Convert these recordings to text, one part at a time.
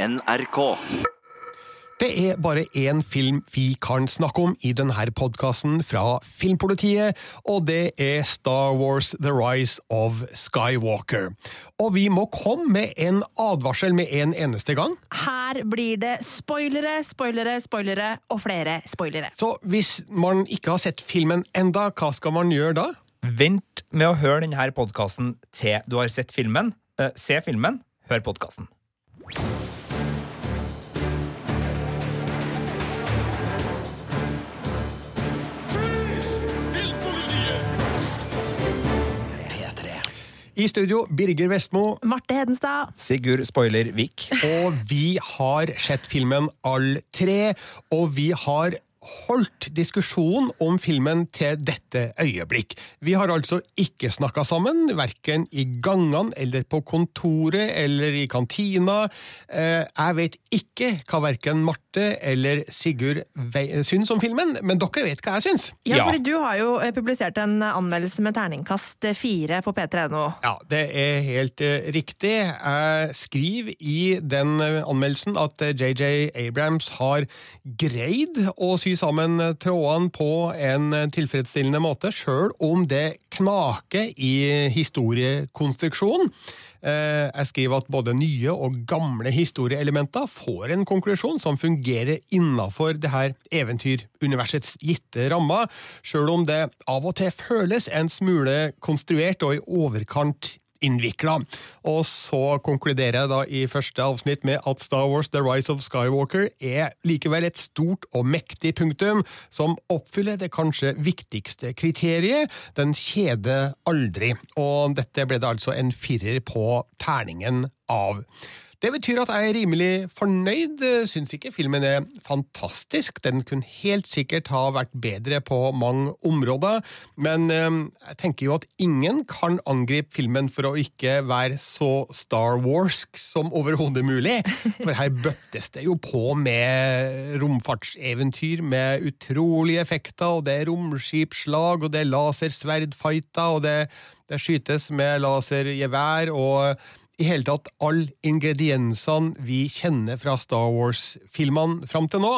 NRK. Det er bare én film vi kan snakke om i denne podkasten fra Filmpolitiet, og det er Star Wars The Rise of Skywalker. Og vi må komme med en advarsel med en eneste gang. Her blir det spoilere, spoilere, spoilere og flere spoilere. Så hvis man ikke har sett filmen enda, hva skal man gjøre da? Vent med å høre denne podkasten til du har sett filmen. Eh, se filmen, hør podkasten. I studio Birger Vestmo, Marte Hedenstad. Sigurd Spoiler Vik. og vi har sett filmen All tre, og vi har holdt diskusjon om filmen til dette øyeblikk. Vi har altså ikke snakka sammen, verken i gangene eller på kontoret eller i kantina. Eh, Jeg vet ikke hva verken Marte eller Sigurd syns om filmen, men dere vet hva jeg syns. Ja, Ja. fordi du har jo eh, publisert en anmeldelse med terningkast fire på p3.no. Ja, det er helt eh, riktig. Jeg skriver i den eh, anmeldelsen at eh, JJ Abrams har greid å sy sammen eh, trådene på en eh, tilfredsstillende måte, sjøl om det knaker i historiekonstruksjonen. Eh, Jeg skriver at både nye og gamle historieelementer får en konklusjon som fungerer innafor det her eventyruniversets gitte rammer, sjøl om det av og til føles en smule konstruert og i overkant innvikla. Og så konkluderer jeg da i første avsnitt med at Star Wars The Rise of Skywalker er likevel et stort og mektig punktum som oppfyller det kanskje viktigste kriteriet. Den kjeder aldri. Og dette ble det altså en firer på terningen av. Det betyr at jeg er rimelig fornøyd. Syns ikke filmen er fantastisk. Den kunne helt sikkert ha vært bedre på mange områder, men eh, jeg tenker jo at ingen kan angripe filmen for å ikke være så Star Warsk som overhodet mulig. For her bøttes det jo på med romfartseventyr med utrolige effekter, og det er romskipslag, og det er lasersverdfighter, og det, det skytes med lasergevær, og i hele tatt alle ingrediensene vi kjenner fra Star Wars-filmene fram til nå,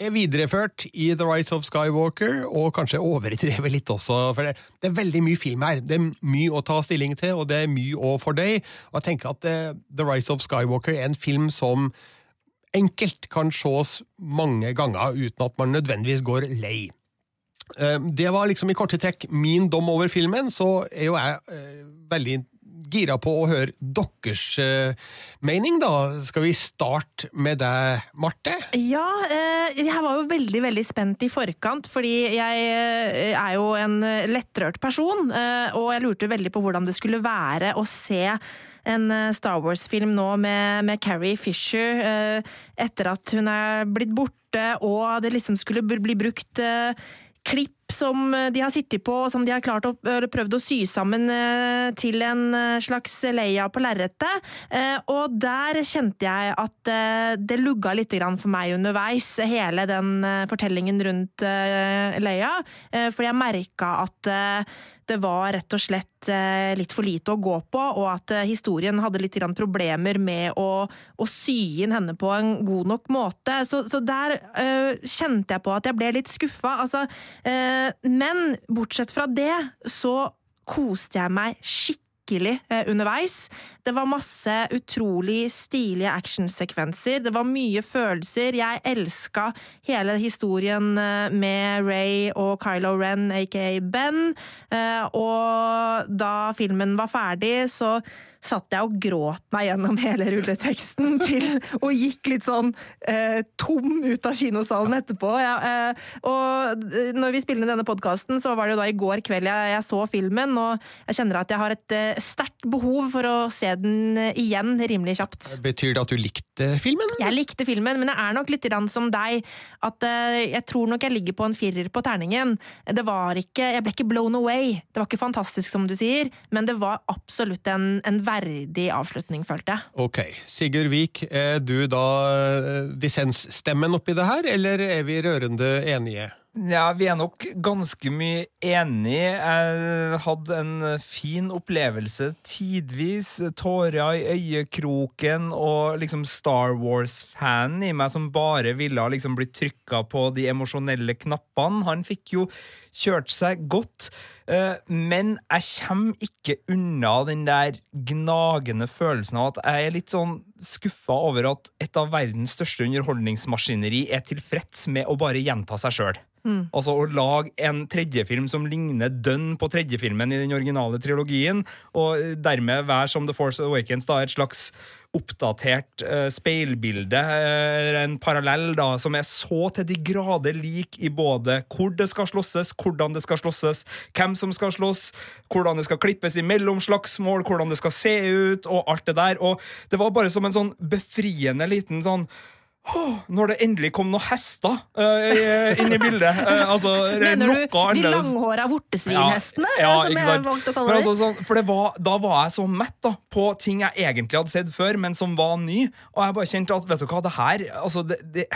er videreført i The Rise of Skywalker, og kanskje overdrevet litt også, for det, det er veldig mye film her. Det er mye å ta stilling til, og det er mye å fordøye. Og jeg tenker at eh, The Rise of Skywalker er en film som enkelt kan ses mange ganger uten at man nødvendigvis går lei. Eh, Det var liksom i korte trekk min dom over filmen, så er jo jeg eh, veldig gira på å høre deres eh, mening, da. Skal vi starte med deg, Marte? Ja, eh, jeg var jo veldig veldig spent i forkant, fordi jeg eh, er jo en lettrørt person, og jeg lurte veldig på hvordan det skulle være å se en Star Wars-film nå med, med Carrie Fisher etter at hun er blitt borte, og det liksom skulle bli brukt eh, som de har sittet på, som de har klart å, eller prøvd å sy sammen eh, til en eh, slags Leia på lerretet. Eh, og der kjente jeg at eh, det lugga litt for meg underveis, hele den eh, fortellingen rundt eh, Leia. Eh, for jeg merka at eh, det var rett og slett eh, litt for lite å gå på, og at eh, historien hadde litt problemer med å, å sy inn henne på en god nok måte. Så, så der eh, kjente jeg på at jeg ble litt skuffa. Altså, eh, men bortsett fra det, så koste jeg meg skikkelig eh, underveis. Det var masse utrolig stilige actionsekvenser. Det var mye følelser. Jeg elska hele historien eh, med Ray og Kylo Ren, aka Ben. Eh, Og da filmen var ferdig, så satt jeg og gråt meg gjennom hele rulleteksten til og gikk litt sånn eh, tom ut av kinosalen etterpå. Ja, eh, og når vi spiller inn denne podkasten, så var det jo da i går kveld jeg, jeg så filmen, og jeg kjenner at jeg har et eh, sterkt behov for å se den eh, igjen rimelig kjapt. Betyr det at du likte filmen? Jeg likte filmen, men jeg er nok litt som deg. At eh, jeg tror nok jeg ligger på en firer på terningen. Det var ikke, Jeg ble ikke blown away. Det var ikke fantastisk, som du sier, men det var absolutt en, en verdig avslutning, følte jeg. Ok. Sigurd Vik, er du da eh, dissensstemmen oppi det her, eller er vi rørende enige? Ja, vi er nok ganske mye enig. Jeg hadde en fin opplevelse tidvis. Tårer i øyekroken og liksom Star Wars-fanen i meg som bare ville liksom bli trykka på de emosjonelle knappene. Han fikk jo kjørt seg godt. Eh, men jeg kommer ikke unna den der gnagende følelsen av at jeg er litt sånn skuffa over at et av verdens største underholdningsmaskineri er tilfreds med å bare gjenta seg sjøl. Mm. Altså å lage en tredjefilm som ligner dønn på tredjefilmen i den originale trilogien, og dermed være som The Force Awakens da, et slags oppdatert uh, speilbilde, uh, en parallell da, som er så til de grader lik i både hvor det skal slåsses, hvordan det skal slåsses, hvem som skal slåss, hvordan det skal klippes i mellomslagsmål, hvordan det skal se ut, og alt det der. Og det var bare som en sånn befriende liten sånn når det endelig kom noen hester uh, inn i bildet. Uh, altså, Mener du de langhåra vortesvinhestene? Ja, ja, valgte å kalle altså, sånn, for var, Da var jeg så mett da, på ting jeg egentlig hadde sett før, men som var ny. Og jeg bare kjente at vet du hva, det her altså, det, det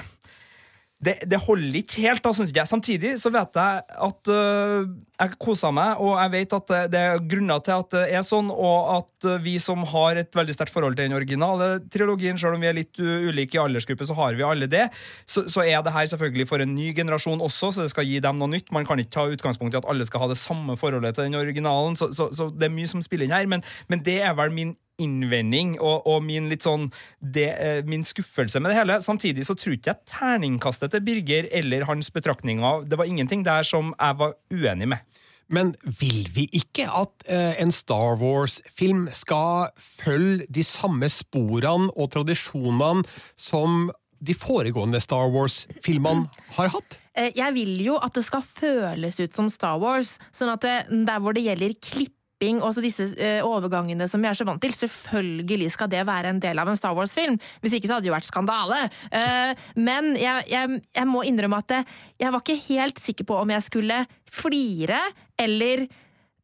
det, det, holder ikke helt, da, syns jeg. Samtidig så vet jeg at uh, jeg koser meg, og jeg vet at det, er grunner til at det er sånn, og at vi som har et veldig sterkt forhold til den originale trilogien, selv om vi er litt ulike i aldersgruppe, så har vi alle det. Så, så, er det her selvfølgelig for en ny generasjon også, så det skal gi dem noe nytt. Man kan ikke ta utgangspunkt i at alle skal ha det samme forholdet til den originalen, så, så, så det er mye som spiller inn her, men, men det er vel min innvending og, og, min litt sånn det, eh, min skuffelse med det hele. Samtidig så tror ikke jeg terningkastet til Birger eller hans betraktninger Det var ingenting der som jeg var uenig med. Men vil vi ikke at eh, en Star Wars-film skal følge de samme sporene og tradisjonene som de foregående Star Wars-filmene har hatt? Eh, jeg vil jo at det skal føles ut som Star Wars, sånn at det, der hvor det gjelder klipp klipping og disse uh, overgangene som vi er så vant til. Selvfølgelig skal det være en del av en Star Wars-film. Hvis ikke så hadde det jo vært skandale. Uh, men jeg, jeg, jeg, må innrømme at jeg var ikke helt sikker på om jeg skulle flire eller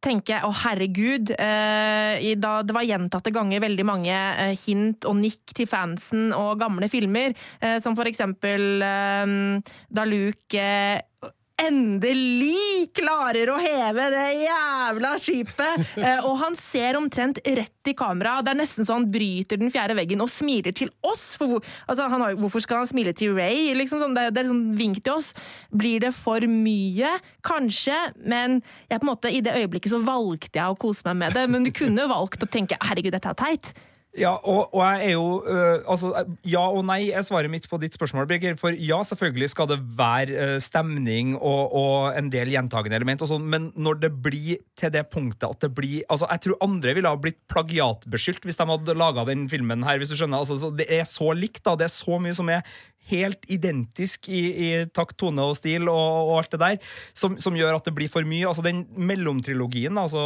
tenke å herregud uh, da Det var gjentatte ganger veldig mange hint og nikk til fansen og gamle filmer, som for eksempel da Luke endelig klarer å heve det jævla skipet! Eh, og han ser omtrent rett i kamera. Det er nesten så han bryter den fjerde veggen og smiler til oss. For, altså, har, hvorfor skal han smile til Ray? Liksom sånn, det, det, er sånn vink til oss. Blir det for mye? Kanskje, men jeg, på en måte, i det øyeblikket så valgte jeg å kose meg med det. Men du kunne valgt å tenke 'herregud, dette er teit'. Ja, og, og, jeg er jo øh, Altså, ja og nei er svaret mitt på ditt spørsmål, Birger. For ja, selvfølgelig skal det være uh, stemning og, og, en del gjentagende element, og sånn, men når det blir til det punktet at det blir Altså, jeg tror andre ville ha blitt plagiatbeskyldt hvis de hadde laga den filmen her, hvis du skjønner. Altså, det er så likt, da. Det er så mye som er helt identisk i, i takt, tone og stil og, og alt det der, som, som, gjør at det blir for mye. Altså Den mellomtrilogien, altså,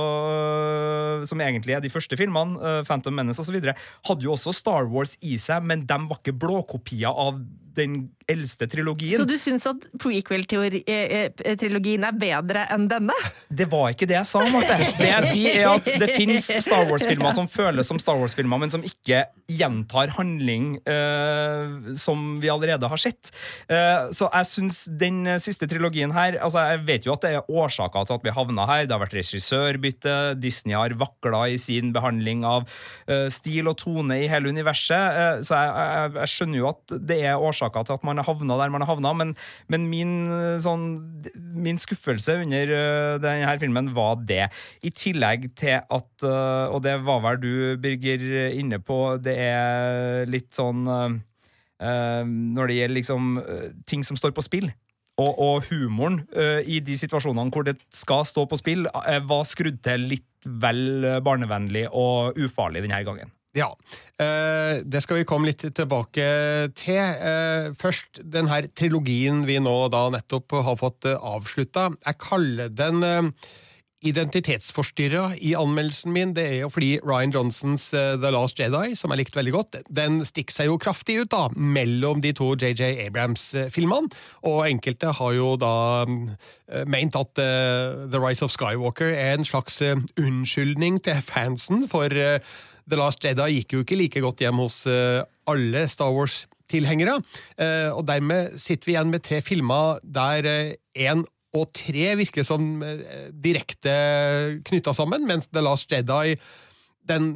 som egentlig er de første filmene, uh, Phantom Menace osv., hadde jo også Star Wars i seg, men de var ikke blåkopier av den eldste trilogien. Så du syns at prequel-trilogien er bedre enn denne? Det var ikke det jeg sa, Marte. Det jeg sier er at det fins Star Wars-filmer som føles som Star Wars-filmer, men som ikke gjentar handling uh, som vi allerede har sett. Uh, så jeg syns den siste trilogien her altså Jeg vet jo at det er årsaker til at vi havna her. Det har vært regissørbytte, Disney har vakla i sin behandling av uh, stil og tone i hele universet. så jeg, jeg, jeg skjønner jo at det er årsaker årsaker til at man har havna der man har havna, men, men min, sånn, min, skuffelse under uh, denne filmen var det. I tillegg til at, uh, og det var vel du, Birger, inne på, det er litt sånn Når det gjelder liksom ting som står på spill. Og, og humoren i de situasjonene hvor det skal stå på spill, var skrudd til litt vel barnevennlig og ufarlig denne gangen. Ja, eh, det skal vi komme litt tilbake til. Eh, først den her trilogien vi nå da nettopp har fått eh, avslutta. Jeg kaller den identitetsforstyrra i anmeldelsen min. Det er jo fordi Ryan Johnsons The Last Jedi, som jeg likte veldig godt, den stikker seg jo kraftig ut da, mellom de to JJ Abrams-filmene. Og enkelte har jo da meint at The Rise of Skywalker er en slags unnskyldning til fansen for The Last Jedi gikk jo ikke like godt hjem hos eh, alle Star Wars-tilhengere. Eh, og dermed sitter vi igjen med tre filmer der eh, én og tre virker som eh, direkte knytta sammen, mens The Last Jedi den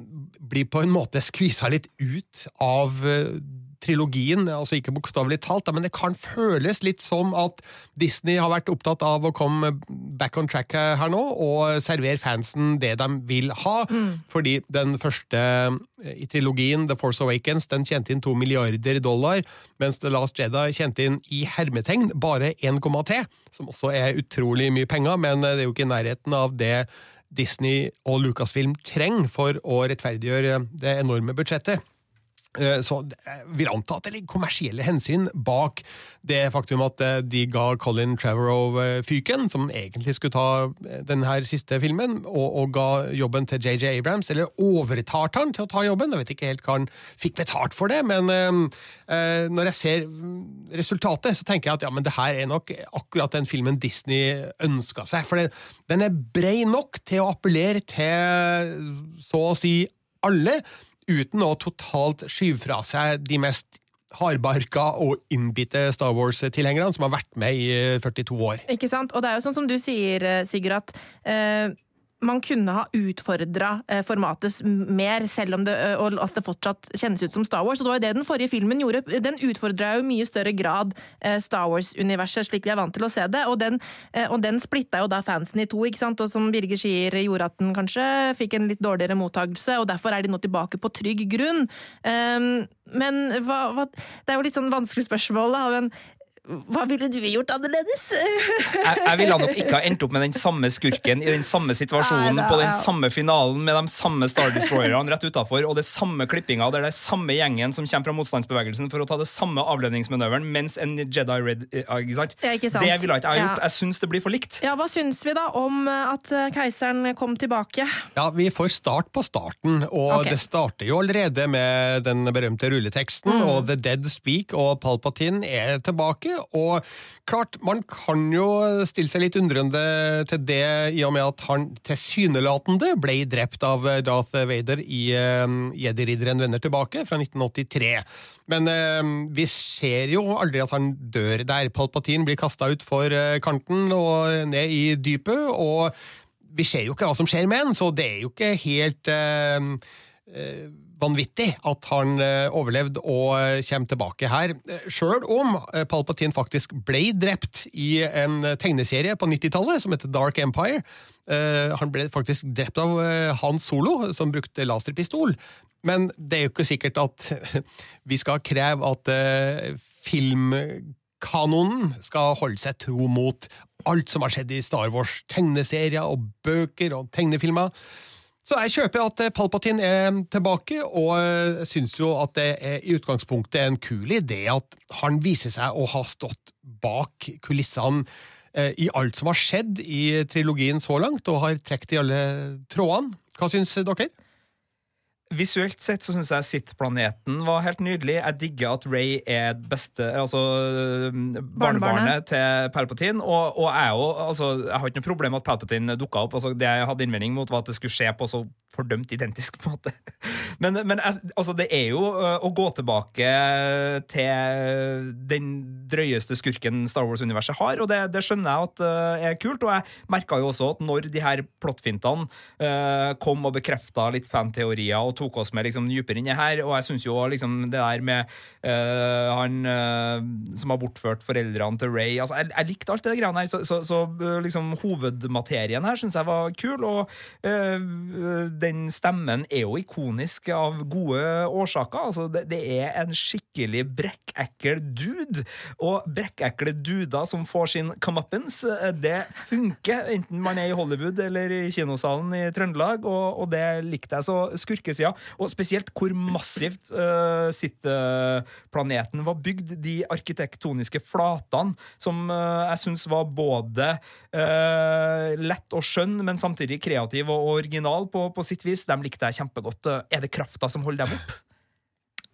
blir på en måte skvisa litt ut av eh, trilogien, altså ikke bokstavelig talt, men det kan føles litt som at Disney har vært opptatt av å komme back on track her nå og servere fansen det de vil ha. Mm. Fordi den første eh, i trilogien, The Force Awakens, den tjente inn to milliarder dollar, mens The Last Jedi tjente inn i hermetegn bare 1,3, som også er utrolig mye penger, men det er jo ikke i nærheten av det Disney og Lucasfilm trenger for å rettferdiggjøre det enorme budsjettet. Eh, så jeg vil anta at det ligger kommersielle hensyn bak det faktum at eh, de ga Colin Trevorrow eh, fyken, som egentlig skulle ta denne siste filmen, og, og ga jobben til JJ Abrams, eller overtalte han til å ta jobben. Jeg vet ikke helt hva han fikk betalt for det, men eh, når jeg ser resultatet, så tenker jeg at ja, men det her er nok akkurat den filmen Disney ønska seg. For det, den er brei nok til å appellere til så å si alle uten å totalt skyve fra seg de mest hardbarka og innbitte Star Wars-tilhengerne som har vært med i 42 år. Ikke sant? Og det er jo sånn som du sier, Sigurd, at eh, man kunne ha utfordra eh, formatet mer, selv om det, eh, at det fortsatt kjennes ut som Star Wars. Og det var jo det den forrige filmen gjorde. Den utfordra jo mye større grad eh, Star Wars-universet, slik vi er vant til å se det. Og den, og den splitta jo da fansen i to, ikke sant? og som Birger sier, gjorde at den kanskje fikk en litt dårligere mottagelse, og derfor er de nå tilbake på trygg grunn. Ehm, men hva, hva, det er jo litt sånn vanskelig spørsmål, da. Men hva ville du gjort annerledes? jeg, jeg, ville nok ikke ha endt opp med den samme skurken i den samme situasjonen Nei, da, på den ja. samme finalen med de samme Star Destroyerne rett utafor, og det samme klippinga der det er samme gjengen som kommer fra motstandsbevegelsen for å ta det samme avledningsmanøveren mens en Jedi Red eh, ikke sant? Ja, ikke sant? Det ville ikke jeg ha gjort. Ja. Jeg syns det blir for likt. Ja, Hva syns vi da om at eh, keiseren kom tilbake? Ja, Vi får start på starten, og okay. det starter jo allerede med den berømte rulleteksten, mm. og The Dead Speak, og Palpatine er tilbake og klart, man kan jo stille seg litt undrende til det, i og med at han tilsynelatende ble drept av Darth Vader i uh, Jedi-ridderen vender tilbake fra 1983. Men uh, vi ser jo aldri at han dør der. Palpatine blir kasta ut for uh, kanten og ned i dypet, og vi ser jo ikke hva som skjer med han, så det er jo ikke helt uh, vanvittig at han eh, overlevde og eh, kommer tilbake her. Sjøl om eh, Palpatine faktisk ble drept i en tegneserie på 90-tallet som heter Dark Empire. Han ble faktisk drept av Hans Solo, som brukte laserpistol. Men det er jo ikke sikkert at vi skal kreve at filmkanonen skal holde seg tro mot alt som har skjedd i Star Wars. Tegneserier og bøker og tegnefilmer. Så jeg kjøper at eh, Palpatine er tilbake, og eh, syns jo at det er i utgangspunktet en kul idé at han viser seg å ha stått bak kulissene eh, i alt som har skjedd i trilogien så langt, og har trukket i alle trådene. Hva syns dere? Visuelt sett så syns jeg Sitt-planeten var helt nydelig. Jeg digger at Ray er beste Altså barnebarnet til Palpatine. Og, og jeg, også, altså, jeg har ikke noe problem med at Palpatine dukka opp. Altså, det jeg hadde innvending mot, var at det skulle skje på så fordømt identisk på en måte. Men, men altså, det er jo å gå tilbake til den drøyeste skurken Star Wars-universet har, og det, det, skjønner jeg at er kult. Og jeg merka jo også at når de her plottfintene uh, kom og bekrefta litt fanteorier og tok oss med liksom, dypere i her, og jeg syns jo liksom det der med uh, han uh, som har bortført foreldrene til Ray altså, jeg, jeg likte alt det greiene her, så, så, så liksom hovedmaterien her syns jeg var kul. og den stemmen er jo ikonisk av gode årsaker. Altså, det, det er en skikkelig brekkekkel dude. Og brekkekle duder som får sin comeuppance, det funker, enten man er i Hollywood eller i kinosalen i Trøndelag, og, og det likte jeg. Så skurkesida, og spesielt hvor massivt uh, sitteplaneten var bygd, de arkitektoniske flatene, som uh, jeg syns var både uh, lett å skjønne, men samtidig kreativ og original på, på sitt vis. De likte jeg kjempegodt. Er det krafta som holder dem opp?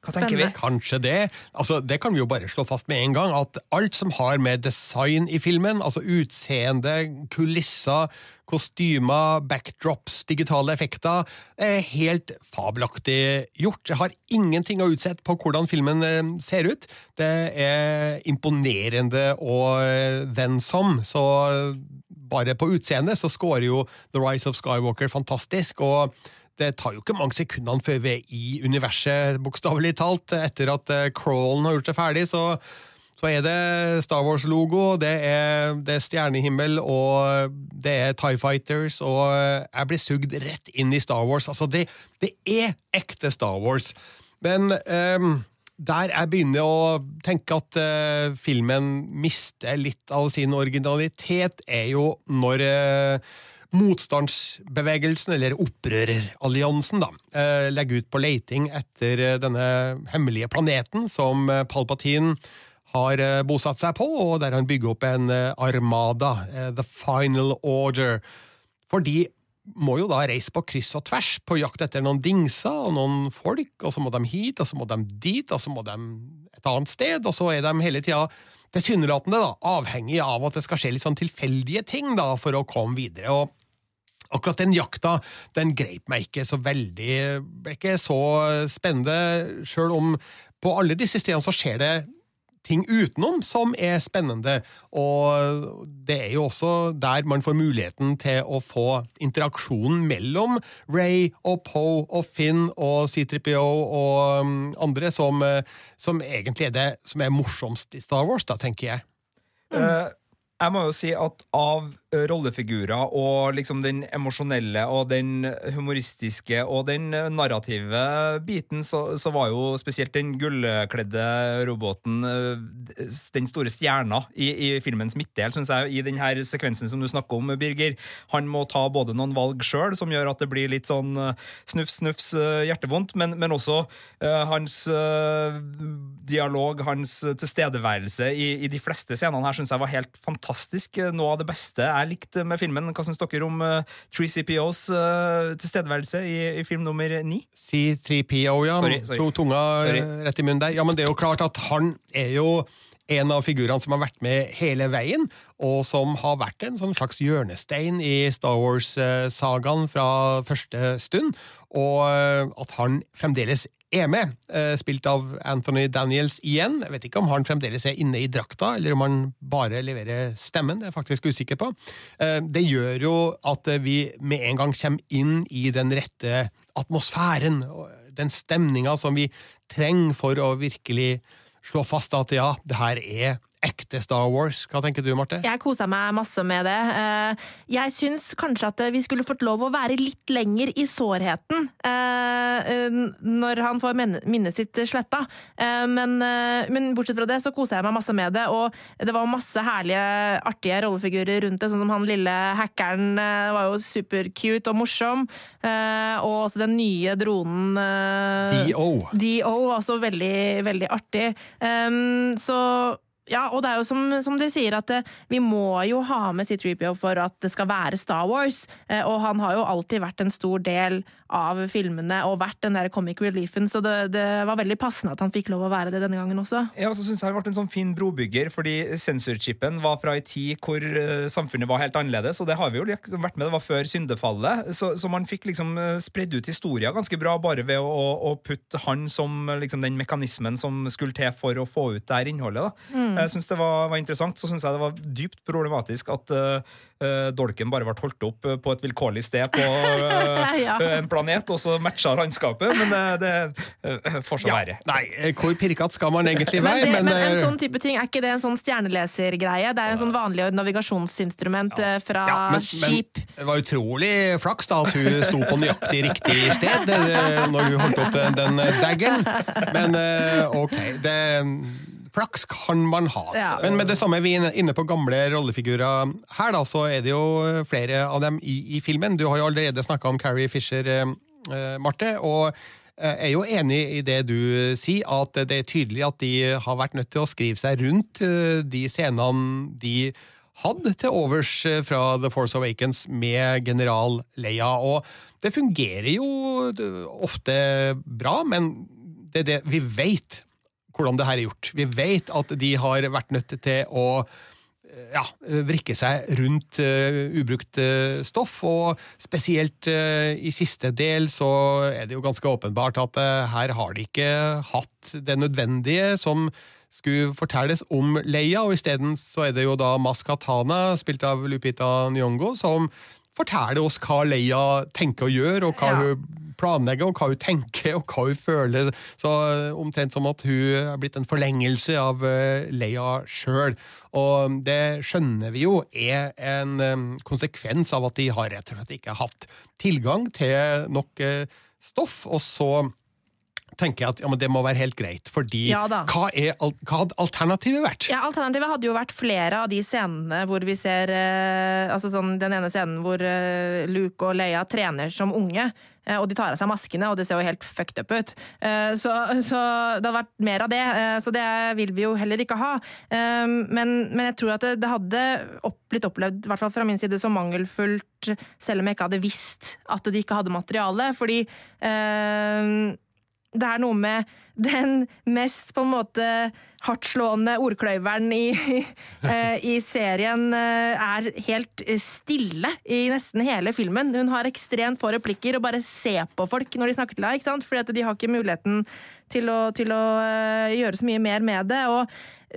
Hva tenker vi? Kanskje det. Altså, det kan vi jo bare slå fast med en gang, at alt som har med design i filmen, altså utseende, kulisser, kostymer, backdrops, digitale effekter, er helt fabelaktig gjort. Jeg har ingenting å utsette på hvordan filmen eh, ser ut. Det er imponerende og den som, så bare på utseendet så scorer jo The Rise of Skywalker fantastisk. og det tar jo ikke mange sekundene før vi er i universet, bokstavelig talt. Etter at eh, Crawlen har gjort seg ferdig, så, så er det Star Wars-logo, det det er stjernehimmel, og det er Tie Fighters, og jeg blir sugd rett inn i Star Wars. Altså, det, det er ekte Star Wars. Men ehm, der jeg begynner å tenke at uh, filmen mister litt av sin originalitet, er jo når uh, motstandsbevegelsen, eller opprøreralliansen, da, eh, legger ut på leiting etter denne hemmelige planeten som Palpatine har bosatt seg på, og der han bygger opp en armada, The Final Order. For de må jo da reise på kryss og tvers på jakt etter noen dingser og noen folk, og så må de hit, og så må de dit, og så må de et annet sted, og så er de hele tida tilsynelatende avhengig av at det skal skje litt sånn tilfeldige ting da, for å komme videre. og Akkurat den jakta den greip meg ikke så veldig, ble ikke så spennende, sjøl om på alle disse stedene så skjer det ting utenom som er spennende, og det er jo også der man får muligheten til å få interaksjonen mellom Ray og Poe og Finn og C3PO og um, andre som, eh, som egentlig er det som er morsomst i Star Wars, da, tenker jeg. Eh, jeg må jo si at av rollefigurer og liksom den emosjonelle og den humoristiske og den narrative biten, så, så var jo spesielt den gullkledde roboten den store stjerna i, i filmens midtdel, syns jeg, i denne sekvensen som du snakker om, Birger. Han må ta både noen valg sjøl, som gjør at det blir litt sånn snufs, snufs, hjertevondt, men, men også uh, hans uh, dialog, hans tilstedeværelse i, i de fleste scenene her syns jeg var helt fantastisk. Noe av det beste jeg likte med filmen. Hva syns dere om uh, 3CPOs eh, tilstedeværelse i, i film nummer ni? C3PO, ja. Sorry, sorry. To tunga Sorry. eh, rett i munnen der. Ja, men det er jo klart at han er jo en av figurene som har vært med hele veien, og som har vært en sånn slags hjørnestein i Star Wars-sagaen fra første stund. Og eh, at han fremdeles er med, eh, spilt av Anthony Daniels igjen. Jeg vet ikke om han fremdeles er inne i drakta, eller om han bare leverer stemmen. Det er jeg faktisk usikker på. Eh, Det gjør jo at eh, vi med en gang kommer inn i den rette atmosfæren, den stemninga som vi trenger for å virkelig slå fast at ja, det her er ekte Star Wars. Hva tenker du, Marte? Jeg kosa meg masse med det. Eh, Jeg syns kanskje at vi skulle fått lov å være litt lenger i sårheten eh, når han får minnet sitt sletta. Eh, Men, men bortsett fra det så koser jeg meg masse med det, og det var masse herlige, artige rollefigurer rundt det, sånn som han lille hackeren var jo supercute og morsom, og også den nye dronen D.O. DO. DO, også veldig, veldig artig. Så ja, og det er jo som, som dere sier, at eh, vi må jo ha med C3PO for at det skal være Star Wars. Eh, og han har jo alltid vært en stor del av filmene og vært den der comic reliefen, så det, det var veldig passende at han fikk lov å være det denne gangen også. Ja, så synes jeg det ble en sånn fin brobygger, fordi sensorchipen var fra ei tid hvor eh, samfunnet var helt annerledes, og det har vi jo liksom vært med, det var før syndefallet, så, så man fikk liksom eh, spredd ut historier ganske bra bare ved å, å, putte han som eh, liksom den mekanismen som skulle til for å få ut det her innholdet. Da. Jeg synes det var, var interessant, så synes jeg det var dypt problematisk at eh, eh, dolken bare ble holdt opp eh, på et vilkårlig sted på eh, Ja. en planet, og så matcha landskapet, men det får så være. Nei, hvor pirkete skal man egentlig Men, være? det, men en eh, sånn type ting, er ikke det en sånn stjernelesergreie? Det er jo en sånn vanlig navigasjonsinstrument fra Ja, men, men skip. det var utrolig flaks da at hun sto på nøyaktig riktig sted når hun holdt opp den, den daggen daggeren. Men ok, det Flaks kan man ha. Ja. Men med det samme vi er inne på gamle rollefigurer her, da, så er det jo flere av dem i, i filmen. Du har jo allerede snakka om Carrie Fisher, eh, eh, Marte. og jeg er jo enig i det du sier, at det er tydelig at de har vært nødt til å skrive seg rundt eh, de scenene de hadde til overs eh, fra The Force Awakens med general Leia. Og det fungerer jo eh, ofte bra, men det er det vi vet hvordan det her er gjort. Vi vet at de har vært nødt til å ja, vrikke seg rundt uh, ubrukt uh, stoff, og spesielt uh, i siste del så er det jo ganske åpenbart at her har de ikke hatt det nødvendige som skulle fortelles om Leia, og isteden så er det jo da Maskatana, spilt av Lupita Nyongo, som forteller oss hva Leia tenker å gjøre, og hva ja. hun planlegger, og hva hun tenker, og hva hun føler. Så eh, Omtrent som at hun er blitt en forlengelse av eh, Leia sjøl. Og det skjønner vi jo er en eh, konsekvens av at de har rett og slett ikke hatt tilgang til nok stoff. og så tenker jeg at ja, det må være helt greit. Fordi ja, hva, er, hva, hadde alternativet vært? Ja, Alternativet hadde jo vært flere av de scenene hvor vi ser eh, altså sånn, Den ene scenen hvor eh, Luke og Leia trener som unge. Eh, og de tar av seg maskene, og det ser jo helt fucked up ut. Eh, så, så, det hadde vært mer av det. Eh, så det vil vi jo heller ikke ha. Men, men jeg tror at det, det hadde opp, blitt opplevd, i hvert fall fra min side, som mangelfullt, selv om jeg ikke hadde visst at de ikke hadde materiale. Fordi det er noe med den mest på en måte hardtslående ordkløyveren i, eh, i, serien eh, er helt stille i nesten hele filmen. Hun har ekstremt få replikker og bare ser på folk når de snakker til henne. Fordi at de har ikke muligheten til å, til å eh, gjøre så mye mer med det. og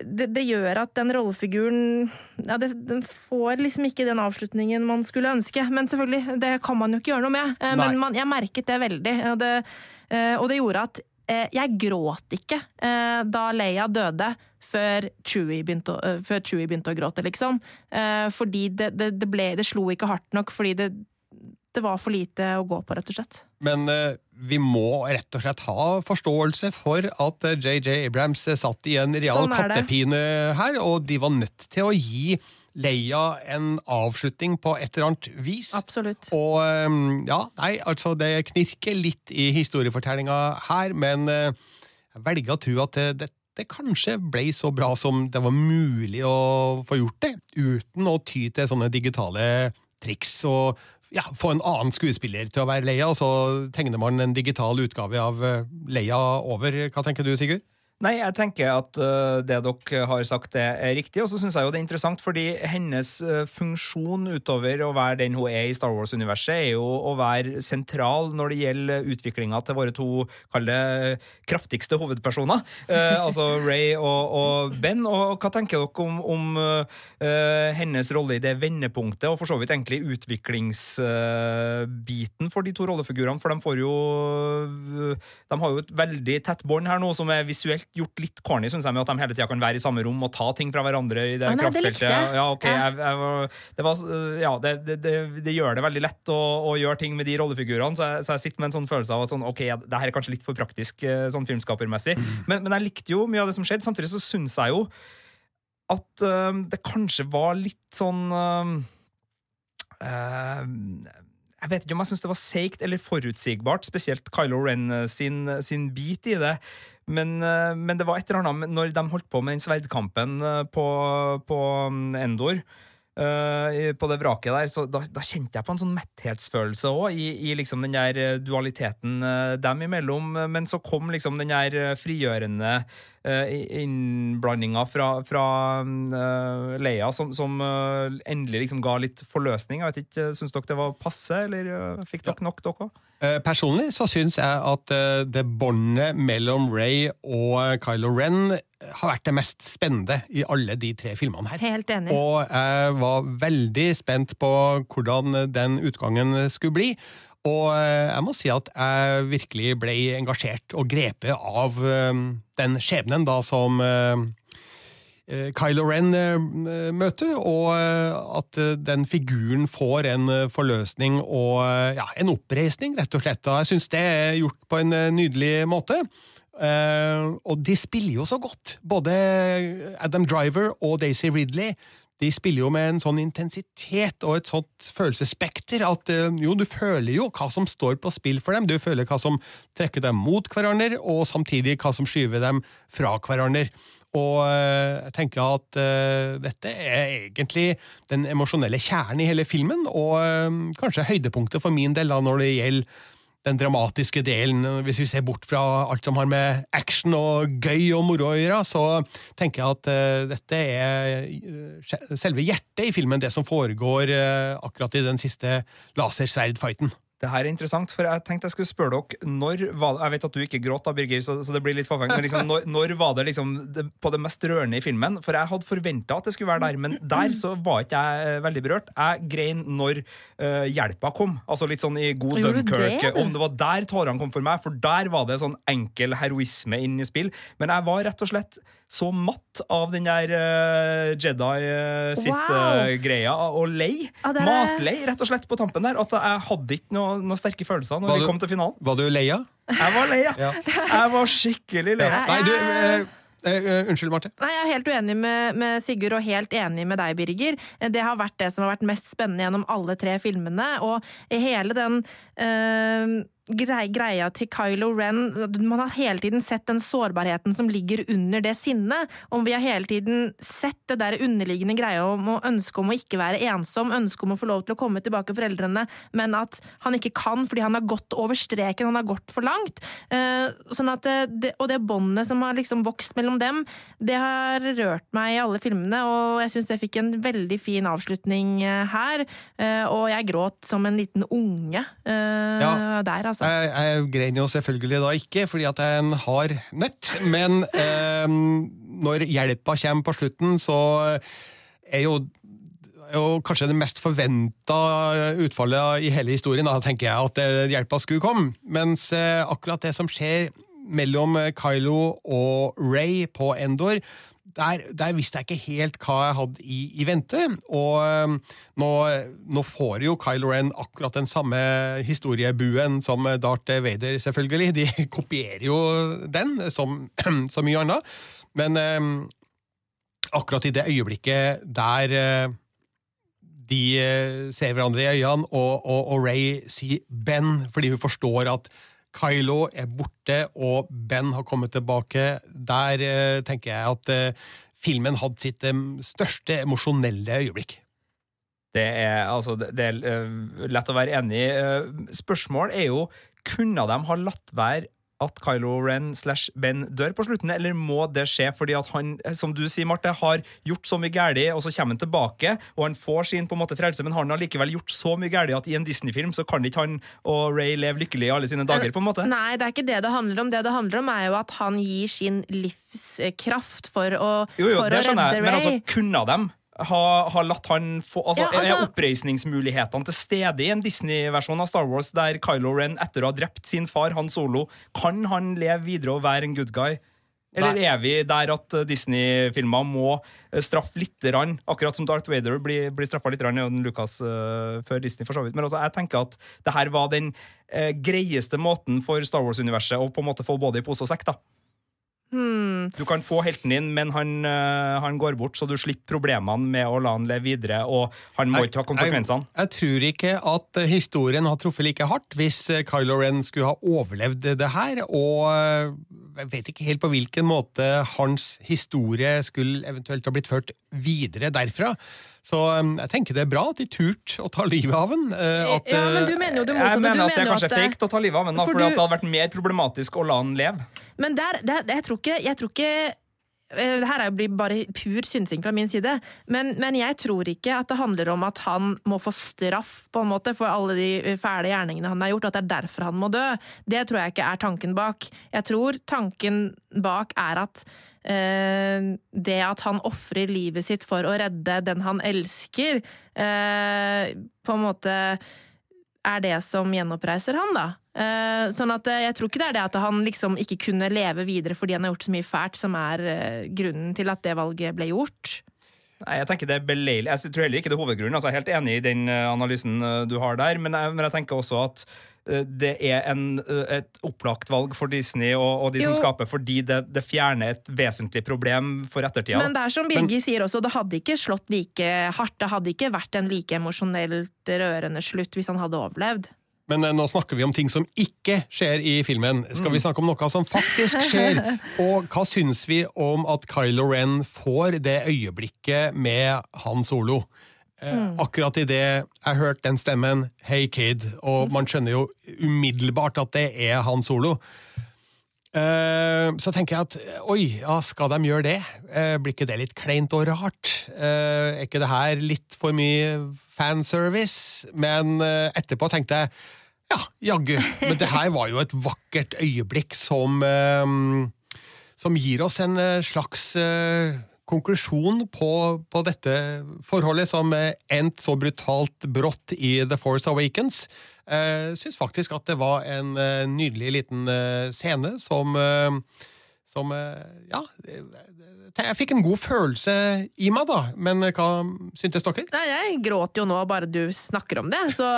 det, det gjør at den rollefiguren ja, det, Den får liksom ikke den avslutningen man skulle ønske. Men selvfølgelig, det kan man jo ikke gjøre noe med. Men man, jeg merket det veldig. Og det, og det gjorde at Eh, jeg gråt ikke eh, da Leia døde, før Chewie begynte, å, eh, Chewie begynte å gråte, liksom. Fordi det, det, det, ble Det slo ikke hardt nok, fordi det, det var for lite å gå på, rett og slett. Men vi må rett og slett ha forståelse for at JJ Abrams satt i en real sånn kattepine her, og de var nødt til å gi Leia en avslutning på et eller annet vis. Absolutt. Og ja, nei, altså det knirker litt i historiefortellinga her, men eh, jeg velger å tro at det, det, det, kanskje ble så bra som det var mulig å få gjort det, uten å ty til sånne digitale triks og ja, få en annen skuespiller til å være Leia, og så tegner man en digital utgave av eh, Leia over. Hva tenker du, Sigurd? Nei, jeg tenker at uh, det dere har sagt, er riktig. Og så syns jeg jo det er interessant, fordi hennes uh, funksjon utover å være den hun er i Star Wars-universet, er jo å være sentral når det gjelder utviklinga til våre to kall det, kraftigste hovedpersoner. Uh, altså Ray og, og, Ben. Og hva tenker dere om, om hennes rolle i det vendepunktet, og for så vidt egentlig utviklingsbiten for de to rollefigurene? For de får jo De har jo et veldig tett bånd her nå, som er visuelt gjort litt corny, syns jeg, med at de hele tida kan være i samme rom og ta ting fra hverandre i det ah, kraftfeltet. Ja, okay, ja. Jeg, jeg, det, var, ja det, det, det, gjør det veldig lett å, å, gjøre ting med de rollefigurene, så jeg, så jeg, sitter med en sånn følelse av at sånn, ok, det her er kanskje litt for praktisk eh, sånn filmskapermessig. Mm. Men, men, jeg likte jo mye av det som skjedde. Samtidig så syns jeg jo at uh, det kanskje var litt sånn uh, uh, jeg vet ikke om jeg syns det var seigt eller forutsigbart, spesielt Kylo Ren sin, sin bit i det. Men, eh, men, det var et eller annet når de holdt på med den sverdkampen eh, på, på mm, Endor. Uh, på det vraket der, så da, da, kjente jeg på en sånn metthetsfølelse òg, i, i, liksom den der dualiteten uh, dem imellom. Men så kom liksom den der frigjørende uh, innblandinga fra, fra uh, Leia, som, som endelig liksom ga litt forløsning. Jeg vet ikke, Syns dere det var passe, eller fikk dere nok, dere òg? Eh, personlig så syns jeg at eh, det båndet mellom Ray og Kylo Ren har vært det mest spennende i alle de tre filmene her. Helt enig. Og jeg var veldig spent på hvordan den utgangen skulle bli. Og eh, jeg må si at jeg virkelig ble engasjert og grepet av den skjebnen da som Eh, Kylo Ren-møte og eh, at den figuren får en forløsning og ja, en oppreisning, rett og slett. Jeg syns det er gjort på en nydelig måte. og de spiller jo så godt, både Adam Driver og Daisy Ridley. De spiller jo med en sånn intensitet og et sånt følelsesspekter at jo, du føler jo hva som står på spill for dem. Du føler hva som trekker dem mot hverandre, og samtidig hva som skyver dem fra hverandre. Og eh, jeg tenker at uh, dette er egentlig den emosjonelle kjernen i hele filmen, og uh, kanskje høydepunktet for min del da når det gjelder den dramatiske delen. Hvis vi ser bort fra alt som har med action og gøy og moro å gjøre, så tenker jeg at uh, dette er selve hjertet i filmen, det som foregår uh, akkurat i den siste lasersverdfighten. Det her er interessant, for jeg tenkte jeg skulle spørre dere når var, Jeg vet at du ikke gråt, da, Birger, så, så det blir litt forfengt, men liksom, når, når, var det liksom det, på det mest rørende i filmen? For jeg hadde forventa at det skulle være der, men der så var ikke jeg eh, veldig berørt. Jeg grein når uh, hjelpa kom. Altså litt sånn i god Dunkerque. Om det var der tårene kom for meg, for der var det sånn enkel heroisme inn i spill. Men jeg var rett og slett så matt av den der uh, Jedi uh, sitt-greia og lei. Ah, er... Matlei, rett og slett, på tampen der. At jeg hadde ikke noen noe sterke følelser når var vi kom til finalen. Var du lei av? Jeg var lei, ja. Jeg var skikkelig lei. Ja. Nei, du... Uh, Uh, unnskyld, Marte. Nei, Jeg er helt uenig med, med, Sigurd og helt enig med deg, Birger. Det har vært det som har vært mest spennende gjennom alle tre filmene. Og hele den uh, greia til Kylo Ren Man har hele tiden sett den sårbarheten som ligger under det sinnet. Om vi har hele tiden sett det der underliggende greia om å ønske om å ikke være ensom, ønske om å få lov til å komme tilbake foreldrene, men at han ikke kan fordi han har gått over streken, han har gått for langt. Eh, sånn at det, og det båndet som har liksom vokst mellom dem, det har rørt meg i alle filmene, og jeg syns det fikk en veldig fin avslutning eh, her. Eh, og jeg gråt som en liten unge ja. der, altså. Jeg, jeg grein jo selvfølgelig da ikke, fordi at jeg er en hard nøtt. Men eh, når hjelpa kommer på slutten, så er jo, er kanskje det mest forventa utfallet i hele historien. Da tenker jeg at eh, hjelpa skulle komme. Mens eh, akkurat det som skjer mellom Kylo og Ray på Endor, der, der, visste jeg ikke helt hva jeg hadde i, i vente. Og um, nå, nå, får jo Kylo Ren akkurat den samme historiebuen som Darth Vader, selvfølgelig. De kopierer jo den, som så mye annet. Men eh, akkurat i det øyeblikket der eh, de uh, ser hverandre i øynene, og, og, og Ray sier Ben, fordi hun forstår at Kylo er borte, og Ben har kommet tilbake. Der eh, tenker jeg at eh, filmen hadde sitt eh, største emosjonelle øyeblikk. Det er, altså, det er uh, lett å være enig i. Uh, spørsmål er jo kunne de ha latt være at Kylo Ren slash Ben dør på slutten, eller må det skje fordi at han, som du sier, Marte, har gjort så mye galt, og så kommer han tilbake, og han får sin på en måte frelse, men han har likevel gjort så mye galt at i en Disney-film så kan ikke han og Ray leve lykkelig i alle sine dager? på en måte? Nei, det er ikke det det handler om. Det det handler om, er jo at han gir sin livskraft for å, jo, jo, for det å redde jeg, Men altså, kunne dem har ha latt han få altså, ja, altså, Er oppreisningsmulighetene til stede i en Disney-versjon av Star Wars der Kylo Ren, etter å ha drept sin far Han Solo, kan han leve videre og være en good guy? Eller er vi der at Disney-filmer må eh, straffe litt, akkurat som Darth Vader blir, blir straffa litt i Lucas uh, før Disney, for så vidt. Men altså, jeg tenker at det her var den uh, greieste måten for Star Wars-universet å på en måte få både i pose og sekk. da. Hmm. Du kan få helten din, men han, uh, han, går bort, så du slipper problemene med å la han leve videre. Og han må jeg, ikke ha konsekvensene. Jeg, jeg, tror ikke at historien har truffet like hardt hvis eh, Kylo Ren skulle ha overlevd det her. Og eh, jeg vet ikke helt på hvilken måte hans historie skulle eventuelt ha blitt ført videre derfra. Så jeg tenker det er bra at de turte å ta livet av ham. ja, men du mener jo det motsatte. Jeg mener at det er kanskje fake å ta livet av den, for, for du... det hadde vært mer problematisk å la den leve. Men der, der, jeg tror ikke, jeg tror ikke eh, det her blir bare pur synsing fra min side, men, men, jeg tror ikke at det handler om at han må få straff på en måte for alle de fæle gjerningene han har gjort, at det er derfor han må dø. Det tror jeg ikke er tanken bak. Jeg tror tanken bak er at eh, det at han ofrer livet sitt for å redde den han elsker, eh, på en måte er det som gjenoppreiser han, da. Uh, sånn at Jeg tror ikke det er det at han liksom ikke kunne leve videre fordi han har gjort så mye fælt, som er grunnen til at det valget ble gjort. Nei, jeg tenker det er beleilig. Jeg tror heller ikke det er hovedgrunnen. Altså, jeg er helt enig i den analysen du har der, men jeg, men jeg tenker også at det er en, et opplagt valg for Disney og, og de jo. som skaper, fordi det, det, fjerner et vesentlig problem for ettertida. Men det er som Birgit sier også, det hadde ikke slått like hardt. Det hadde ikke vært en like emosjonelt rørende slutt hvis han hadde overlevd. Men eh, nå snakker vi om ting som ikke skjer i filmen. Skal vi mm. snakke om noe som faktisk skjer? Og hva syns vi om at Kylo Ren får det øyeblikket med Han Solo? Mm. akkurat idet jeg hørte den stemmen, 'Hey kid', og man skjønner jo umiddelbart at det er Han Solo. Eh, så tenker jeg at oi, ja, skal de gjøre det? Eh, blir ikke det litt kleint og rart? Eh, er ikke det her litt for mye fanservice? Men eh, etterpå tenkte jeg ja, jaggu. Men det her var jo et vakkert øyeblikk som eh, Som gir oss en eh, slags eh, konklusjon på, på dette forholdet som eh, endte så brutalt brått i The Force Awakens. Jeg syns faktisk at det var en eh, nydelig liten eh, scene som eh, som eh, Ja. Eh, Jeg fikk en god følelse i meg, da. Men hva syntes dere? Nei, jeg gråter jo nå bare du snakker om det, så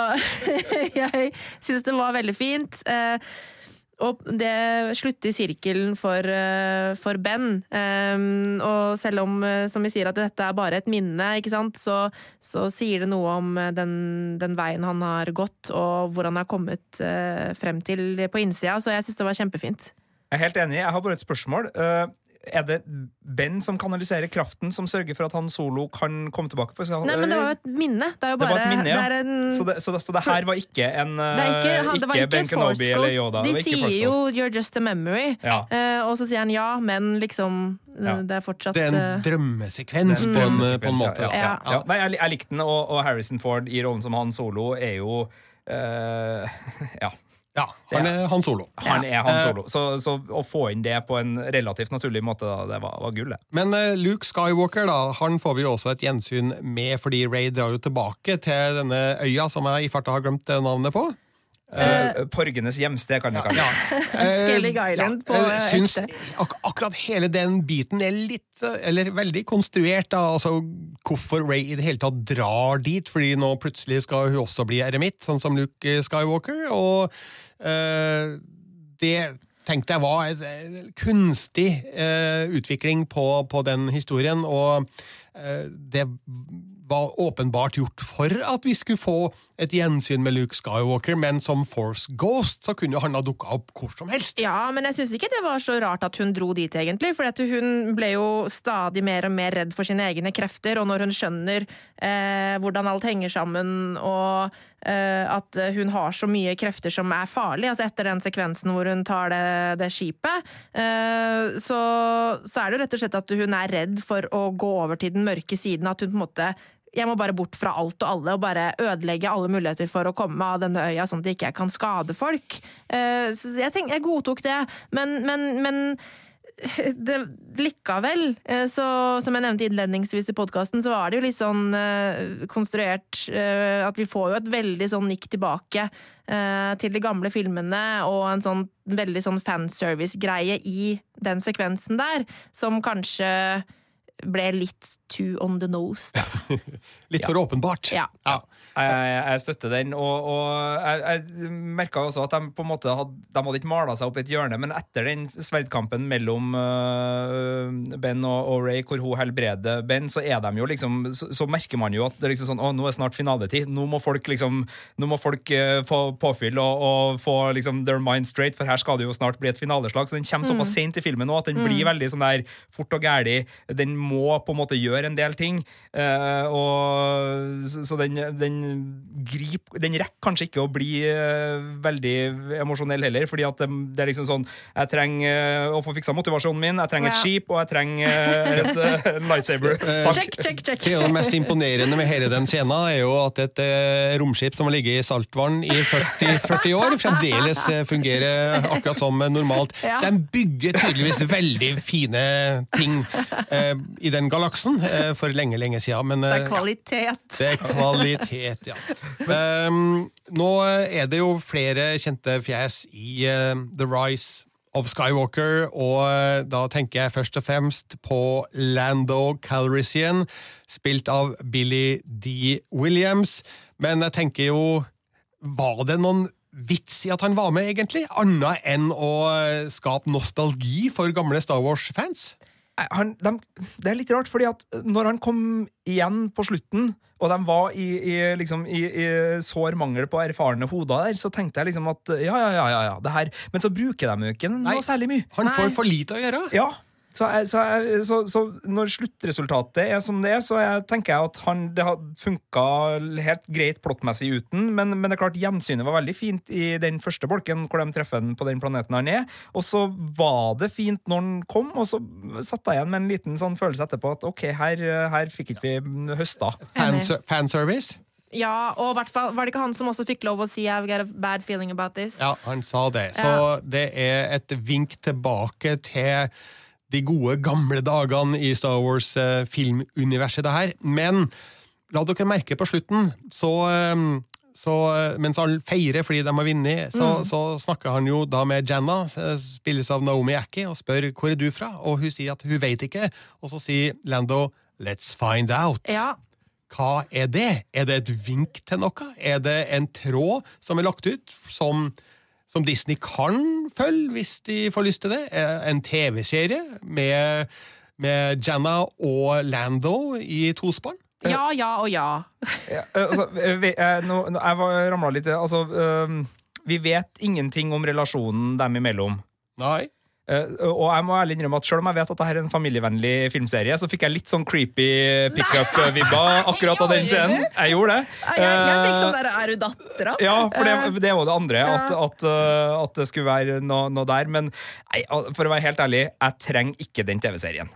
jeg syns det var veldig fint. Eh, og det slutter sirkelen for, eh, for Ben. Og selv om, eh, som vi sier, at dette er bare et minne, ikke sant, så, så sier det noe om eh, den, den, veien han har gått, og hvor han har kommet frem til på innsida. Så jeg syns det var kjempefint. Jeg er helt enig. Jeg har bare et spørsmål. Er det Ben som kanaliserer kraften, som sørger for at han solo kan komme tilbake? For, Nei, men det var jo et minne. Det er jo bare det var et minne, ja. det en, så, det, så, det, så, det, her var ikke en det er ikke, han, det var ikke, ikke Ben Kenobi eller Yoda? De ikke sier jo 'you're just a memory', Ja. uh, og så sier han ja, men liksom Ja. Det er fortsatt Det er en eh, drømmesekvens mm. på, en, på en måte. Ja, ja, ja. Ja. Ja. Nei, jeg, jeg likte den, og, og Harrison Ford i rollen som Han Solo er jo uh, Ja. Ja, han er Han Solo. Han er Han Eh, Solo. Så, så å få inn det på en relativt naturlig måte, da, det var, var gull, det. Men eh, Luke Skywalker da, han får vi jo også et gjensyn med, fordi Ray drar jo tilbake til denne øya som jeg i farta har glemt eh, navnet på. Eh, Porgenes hjemsted, kan vi kalle det. Eh, Skellig Island på uh, syns ak akkurat hele den biten er litt eh, Eller veldig konstruert, da. Altså hvorfor Ray i det hele tatt drar dit, fordi nå plutselig skal hun også bli eremitt, sånn som Luke Skywalker. Og uh, det tenkte jeg var en eh, kunstig uh, utvikling på, på den historien, og eh, det var åpenbart gjort for at vi skulle få et gjensyn med Luke Skywalker, men som Force Ghost så kunne jo han ha dukka opp hvor som helst. Ja, men jeg syns ikke det var så rart at hun dro dit, egentlig. For hun ble jo stadig mer og mer redd for sine egne krefter, og når hun skjønner eh, hvordan alt henger sammen, og eh, at hun har så mye krefter som er farlig, altså etter den sekvensen hvor hun tar det, det skipet, eh, så, så er det jo rett og slett at hun er redd for å gå over til den mørke siden, at hun på en måte jeg må bare bort fra alt og alle og bare ødelegge alle muligheter for å komme av denne øya, sånn at jeg ikke kan skade folk. Eh, Så jeg, tenk, jeg godtok det, men, men, men det, likevel, eh, så, som jeg nevnte innledningsvis i podkasten, så var det jo litt sånn eh, konstruert at vi får jo et veldig sånn nikk tilbake til de gamle filmene, og en sånn veldig sånn fanservice-greie i den sekvensen der, som kanskje ble litt too on the nose. Da. Litt for åpenbart. Ja. Jeg, jeg støtter den, og, og jeg, jeg merka også at de på en måte hadde, de hadde ikke mala seg opp i et hjørne, men etter den sverdkampen mellom uh, Ben og, og Ray, hvor hun helbreder Ben, så er de jo liksom Så, så merker man jo at det er liksom sånn Å, nå er snart finaletid. Nå må folk liksom Nå må folk uh, få påfyll og, og få liksom their mind straight, for her skal det jo snart bli et finaleslag. Så den kommer såpass sent i filmen nå at den blir veldig sånn der fort og gæli. Den må på en måte gjøre en del ting. Uh, og så, så den, den grip Den rekker kanskje ikke å bli uh, veldig emosjonell heller, fordi at det, det er liksom sånn Jeg trenger eh, å få fiksa motivasjonen min, jeg trenger et skip, og jeg trenger et uh, lightsaber. Check, check, check. Det det mest imponerende med hele den scenen er jo at et romskip som har ligget i saltvann i 40, 40 år, fremdeles fungerer akkurat som normalt. Ja. De bygger tydeligvis veldig fine ting i den galaksen for lenge, lenge siden. Men, Det eh, er kvalitet. det er kvalitet, ja. Um, nå er det jo flere kjente fjes i eh, The Rise of Skywalker, og eh, da tenker jeg først og fremst på Lando Calrissian, spilt av Billy D. Williams. Men jeg tenker jo Var det noen vits i at han var med, egentlig? Annet enn å eh, skape nostalgi for gamle Star Wars-fans? Han, de, det er litt rart, fordi at når han kom igjen på slutten, og de var i, i, liksom, i, i sår mangel på erfarne hoder der, så tenkte jeg liksom at ja, ja, ja, ja, ja det her Men så bruker de jo ikke noe særlig mye. Han får for lite å gjøre. Ja, Så, jeg, så, jeg, så, så når sluttresultatet er som det er, så jeg, tenker jeg at han, det har funka helt greit plottmessig uten, men, men det er klart gjensynet var veldig fint i den første bolken hvor de treffer han på den planeten han er. Og så var det fint når han kom, og så satt jeg igjen med en liten sånn følelse etterpå at ok, her, her fikk ikke vi høsta. Fanser fanservice? Ja, og hvert fall, Var det ikke han som også fikk lov å si 'I've got a bad feeling about this'? Ja, han sa det. Så Ja. det er et vink tilbake til de gode, gamle dagene i Star Wars-filmuniverset, det her. Men la dere merke på slutten, så, eh, så eh, mens han feirer fordi de har vunnet, så, så snakker han jo da med Janna, eh, spilles av Naomi Ackie, og spør hvor er du fra, og hun sier at hun vet ikke, og så sier Lando 'let's find out'. Ja. Hva er det? Er det et vink til noe? Er det en tråd som er lagt ut, som, som Disney kan følge hvis de får lyst til det? Eh, En TV-serie med, med Janna og Lando i tospann? ja, ja og ja. Ja, eh, altså, eh, vi, nå, nå, jeg var- ramla litt Altså, vi vet ingenting om relasjonen dem imellom. Nei. Eh, og jeg må ærlig innrømme at selv om jeg vet at dette er en familievennlig filmserie, så fikk jeg litt sånn creepy pickup-vibber akkurat av den scenen. Jeg gjorde det. Jeg, jeg fikk Eh, sånn der Er du dattera? Ja, for Eh, det, det er jo det andre, at, at, at det skulle være noe, noe der. Men nei, for å være helt ærlig, jeg trenger ikke den TV-serien.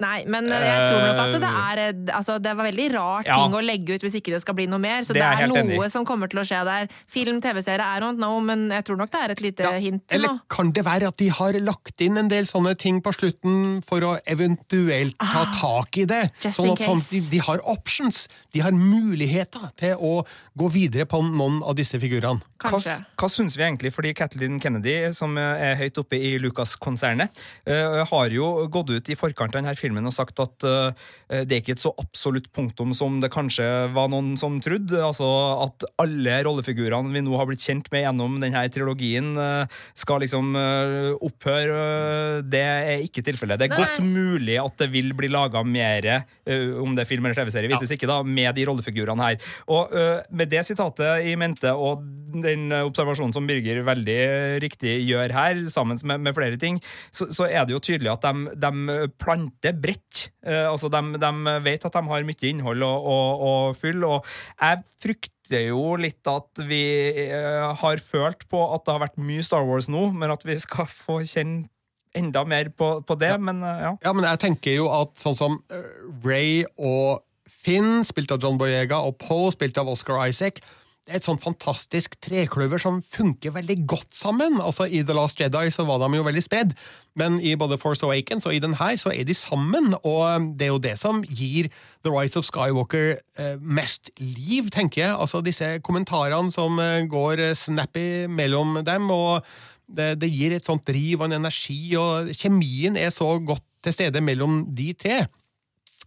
Nei, men eh, jeg tror nok at det er eh, Altså, det var veldig rar Ja. ting å legge ut hvis ikke det skal bli noe mer. Så Det det er er, noe som kommer til å skje der. Film, TV-serie, I don't know, men jeg tror nok det er et lite Ja, hint. Eller nå. kan det være at de har lagt inn en del sånne ting på slutten for å eventuelt ta tak i det? Ah, Sånn at sånn, de, de har options. De har muligheter til å gå videre på noen av disse figurene. Hva, Kanskje. hva syns vi egentlig? Fordi Kathleen Kennedy, som er høyt oppe i Lucas-konsernet, uh, har jo gått ut i forkant av denne filmen og sagt at uh, det er ikke et så absolutt punktum som det kanskje var noen som trodde. Altså at alle rollefigurene vi nå har blitt kjent med gjennom denne trilogien, uh, skal liksom eh, opphøre. Det er ikke tilfellet. Det er Nei. godt mulig at det vil bli laga mer, eh, om det er film eller TV-serie, vites ikke, da, med de rollefigurene her. Og eh, med det sitatet i mente, og den eh, observasjonen som Birger veldig riktig gjør her, sammen med, med flere ting, så, så er det jo tydelig at de, de planter bredt. Eh, altså de, de vet at de har mye innhold å, å, å fylle, og jeg frykter jo litt at vi eh, har følt på at det har vært mye Star Wars nå, men at vi skal få kjenne enda mer på, på det, men eh, ja. Ja, men jeg tenker jo at sånn som eh, Ray og Finn, spilt av John Boyega, og Poe, spilt av Oscar Isaac, et sånn fantastisk trekløver som funker veldig godt sammen. Altså I The Last Jedi så var de jo veldig spredd, men i både Force Awakens og i den her så er de sammen, og eh, det er jo det som gir The Rise of Skywalker eh, mest liv, tenker jeg. Altså disse kommentarene som eh, går eh, snappy mellom dem, og det, det gir et sånt driv og en energi, og kjemien er så godt til stede mellom de tre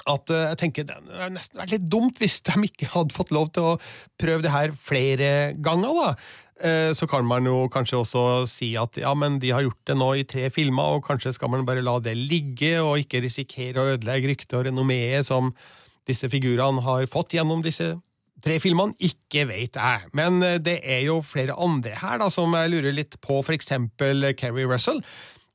at eh, jeg tenker det hadde nesten vært litt dumt hvis de ikke hadde fått lov til å prøve det her flere ganger. da. Eh, Så kan man jo kanskje også si at ja, men de har gjort det nå i tre filmer, og kanskje skal man bare la det ligge, og ikke risikere å ødelegge ryktet og renommeet som disse figurene har fått gjennom disse tre filmene. Ikke vet jeg. Men eh, det er jo flere andre her da, som jeg lurer litt på, for eksempel Kerry Russell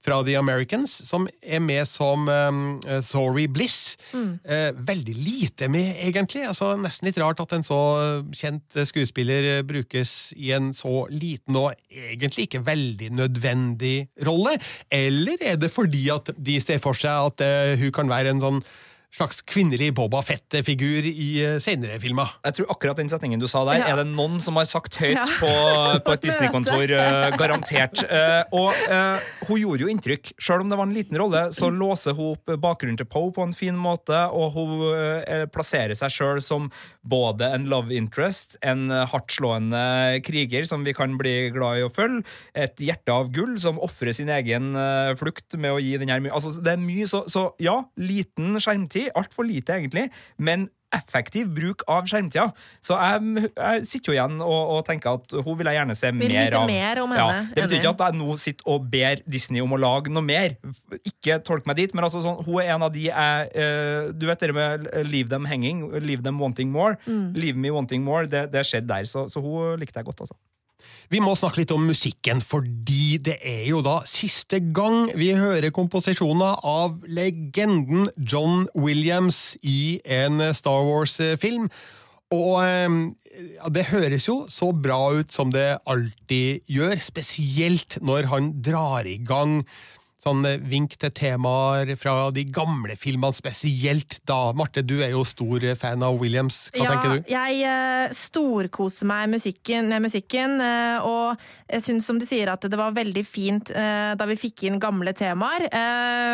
fra The Americans, som er med som um, Sorry Bliss. Eh, veldig lite med, egentlig. Altså, nesten litt rart at en så kjent skuespiller eh, brukes i en så liten og egentlig ikke veldig nødvendig rolle. Eller er det fordi at de ser for seg at uh, hun kan være en sånn slags kvinnelig Boba Fett-figur i uh, senere filmer? Jeg tror akkurat den setningen du sa der, Ja. er det noen som har sagt høyt Ja. på, på et Disney-kontor. Uh, garantert. Uh, og uh, hun gjorde jo inntrykk. Selv om det var en liten rolle, så låser hun opp bakgrunnen til Poe på en fin måte, og hun eh, plasserer seg sjøl som både en love interest, en eh, hardtslående kriger som vi kan bli glad i å følge, et hjerte av gull som ofrer sin egen eh, flukt med å gi den her mye Altså, det er mye så, så ja, liten skjermtid, altfor lite egentlig, men effektiv bruk av skjermtida. Så jeg, jeg sitter jo igjen og, og tenker at hun vil jeg gjerne se Vil mer av. mer om Ja, det betyr ikke at jeg nå sitter og ber Disney om å lage noe mer. Ikke tolk meg dit, men altså sånn, hun er en av de jeg uh, Du vet det med 'leave them hanging', 'leave them wanting more'. Mm. 'Leave me wanting more', det, det skjedde der. Så, så hun likte jeg godt, altså. Vi må snakke litt om musikken, fordi det er jo da siste gang vi hører komposisjoner av legenden John Williams i en Star Wars-film. Og eh, ja, det høres jo så bra ut som det alltid gjør, spesielt når han drar i gang sånn eh, vink til temaer fra de gamle filmene, spesielt da. Marte, du er jo stor fan av Williams. Hva ja, tenker du? Jeg uh, storkoser meg musikken, med musikken, og jeg syns som du sier at det var veldig fint da vi fikk inn gamle temaer,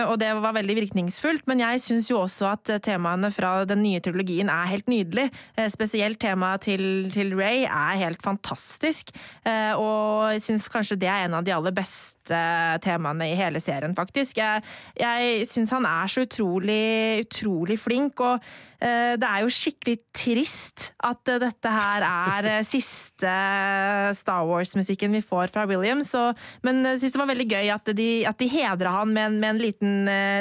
og det var veldig virkningsfullt, men jeg syns jo også at temaene fra den nye trilogien er helt nydelig. spesielt temaet til, til, Ray er helt fantastisk, og jeg syns kanskje det er en av de aller beste temaene i hele serien serien, faktisk. Jeg, jeg syns han er så utrolig, utrolig flink, og uh, det er jo skikkelig trist at uh, dette her er uh, siste Star Wars-musikken vi får fra Williams. Og, men jeg syns det var veldig gøy at de, at de hedra han med en, med en liten,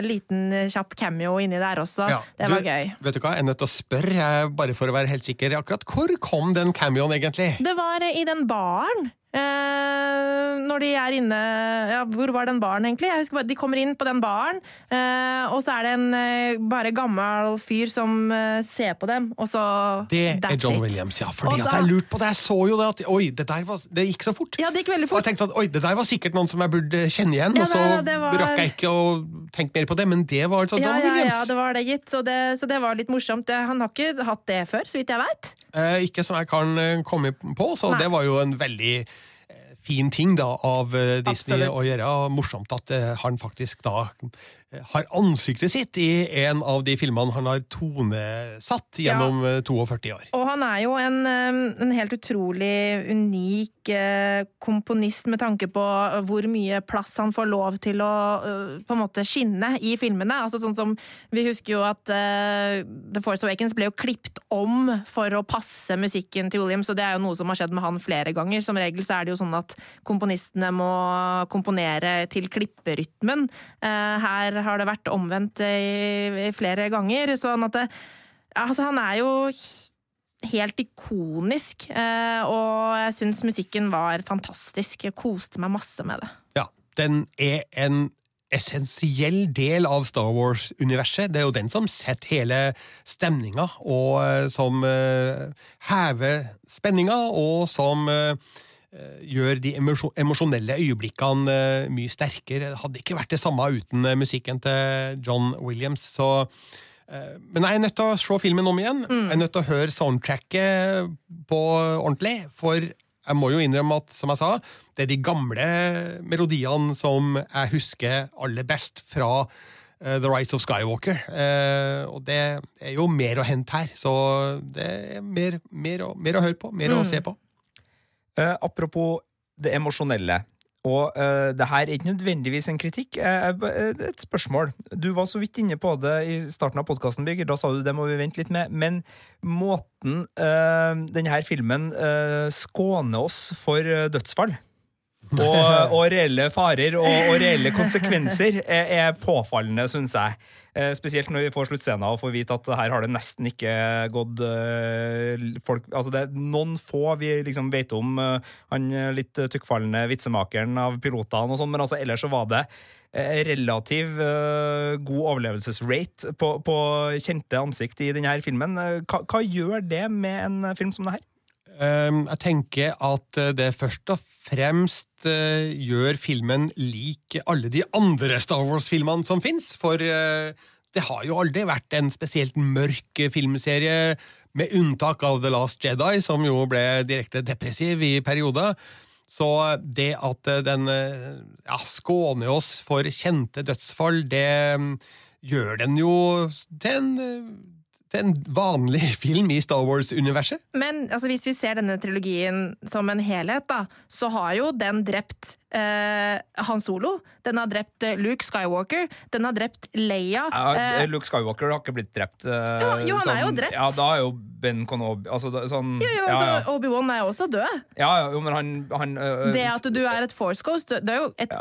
liten, kjapp cameo inni der også. Ja, det var du, gøy. Vet du hva, jeg er nødt til å spørre, bare for å være helt sikker. Akkurat hvor kom den cameoen egentlig? Det var i den baren. Eh, når de er inne ja, Hvor var den baren, egentlig? Jeg husker bare, De kommer inn på den baren, eh, og så er det en eh, bare gammel fyr som eh, ser på dem, og så Det er John it. Williams, ja. Fordi at jeg lurte på det. Jeg så jo det at Oi, det der var, det gikk så fort. Ja, det gikk veldig fort. Og jeg tenkte at oi, det der var sikkert noen som jeg burde kjenne igjen, ja, og så det, det var... rakk jeg ikke å tenke mer på det, men det var altså ja, John Williams. Ja, det var det, gitt. Så det, så det var litt morsomt. Han har ikke hatt det før, så vidt jeg veit. Eh, ikke som jeg kan eh, komme på, så Nei. det var jo en veldig fin ting da av eh, Disney Absolutt. å gjøre. Morsomt at eh, han faktisk da har ansiktet sitt i en av de filmene han har tonesatt gjennom ja. 42 eh, år. Og han er jo en, en, helt utrolig unik eh, komponist med tanke på hvor mye plass han får lov til å på en måte skinne i filmene. Altså sånn som Vi husker jo at uh, The Force Awakens ble jo klippet om for å passe musikken til Williams, og det er jo noe som har skjedd med han flere ganger. Som regel så er det jo sånn at komponistene må komponere til klipperytmen. Uh, her har det vært omvendt i, flere ganger. Sånn at det, altså, han er jo helt ikonisk, eh, og jeg syns musikken var fantastisk. Jeg koste meg masse med det. Ja, den er en essensiell del av Star Wars-universet. Det er jo den som setter hele stemninga, og eh, som hever spenninga, og som Eh, gjør de emosjonelle øyeblikkene eh, mye sterkere. Det hadde ikke vært det samme uten eh, musikken til John Williams. Så, men jeg er nødt til å se filmen om igjen. Mm. Jeg er nødt til å høre soundtracket på ordentlig. For jeg må jo innrømme at, som jeg sa, det er de gamle melodiene som jeg husker aller best fra The Rights of Skywalker. og det er jo mer å hente her. Så det er mer, mer, å, mer å høre på, mer mm. å se på. Uh, apropos det emosjonelle. Og uh, det her er ikke nødvendigvis en kritikk, uh, et spørsmål. Du var så vidt inne på det i starten av podkasten, Birger. Da sa du det må vi vente litt med. Men måten uh, denne filmen skåner oss for dødsfall og, og, reelle farer og, og reelle konsekvenser er, er påfallende, syns jeg. Eh, spesielt når vi får sluttscenen og får vite at her har det nesten ikke gått uh, folk Altså, det er noen få vi liksom vet om. Uh, han litt tykkfallende vitsemakeren av pilotene og sånn, men altså ellers så var det relativ god overlevelsesrate på, på, kjente ansikt i denne filmen. Hva, hva gjør det med en film som det her? Um, jeg tenker at det først og fremst uh, gjør filmen lik alle de andre Star Wars-filmene som fins. For uh, det har jo aldri vært en spesielt mørk filmserie, med unntak av The Last Jedi, som jo ble direkte depressiv i perioder. Så det at den ja, skåner oss for kjente dødsfall, det um, gjør den jo til en er en vanlig film i Star Wars-universet. Men altså, hvis vi ser denne trilogien som en helhet, da, så har jo den drept eh, Han Solo. Den har drept eh, Luke Skywalker. Den har drept Leia. Ja, eh, Luke Skywalker har ikke blitt drept. Eh, jo, jo, han sånn, er jo drept. Ja, da er jo Ben Konobi altså, sånn, Jo, jo, altså, ja, ja. Obi-Wan er jo også død. Ja, jo, men han, han øh, Det at du er et force ghost, det er jo et